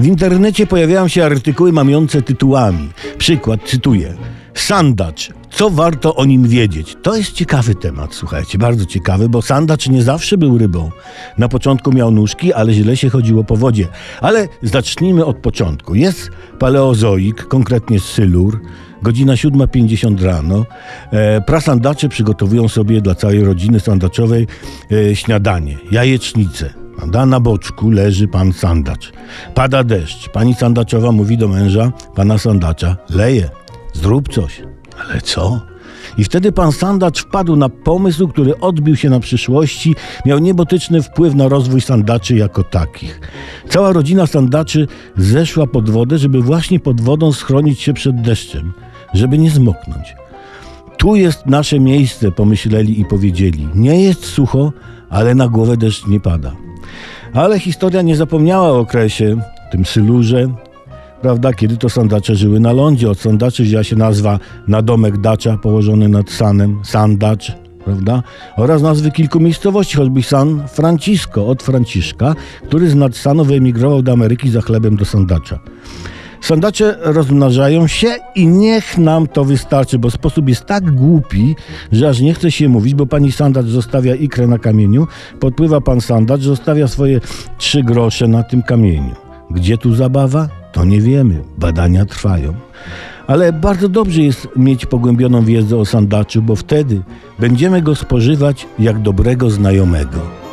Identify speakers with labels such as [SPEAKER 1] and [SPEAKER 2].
[SPEAKER 1] W internecie pojawiają się artykuły mamiące tytułami. Przykład, cytuję. Sandacz. Co warto o nim wiedzieć? To jest ciekawy temat, słuchajcie, bardzo ciekawy, bo sandacz nie zawsze był rybą. Na początku miał nóżki, ale źle się chodziło po wodzie. Ale zacznijmy od początku. Jest paleozoik, konkretnie sylur, godzina 7.50 rano. E, prasandacze przygotowują sobie dla całej rodziny sandaczowej e, śniadanie, jajecznicę. Prawda? Na boczku leży pan sandacz. Pada deszcz. Pani sandaczowa mówi do męża, pana sandacza, leje, zrób coś. Ale co? I wtedy pan sandacz wpadł na pomysł, który odbił się na przyszłości, miał niebotyczny wpływ na rozwój sandaczy jako takich. Cała rodzina sandaczy zeszła pod wodę, żeby właśnie pod wodą schronić się przed deszczem, żeby nie zmoknąć. Tu jest nasze miejsce, pomyśleli i powiedzieli. Nie jest sucho, ale na głowę deszcz nie pada. Ale historia nie zapomniała o okresie, tym sylurze, prawda, kiedy to sandacze żyły na lądzie. Od sandaczy wzięła się nazwa nadomek dacza położony nad Sanem, Sandacz, prawda, oraz nazwy kilku miejscowości, choćby San Francisco od Franciszka, który z Nadsanu wyemigrował do Ameryki za chlebem do Sandacza. Sandacze rozmnażają się i niech nam to wystarczy, bo sposób jest tak głupi, że aż nie chce się mówić, bo pani sandacz zostawia ikrę na kamieniu, podpływa pan sandacz, zostawia swoje trzy grosze na tym kamieniu. Gdzie tu zabawa? To nie wiemy. Badania trwają. Ale bardzo dobrze jest mieć pogłębioną wiedzę o sandaczu, bo wtedy będziemy go spożywać jak dobrego znajomego.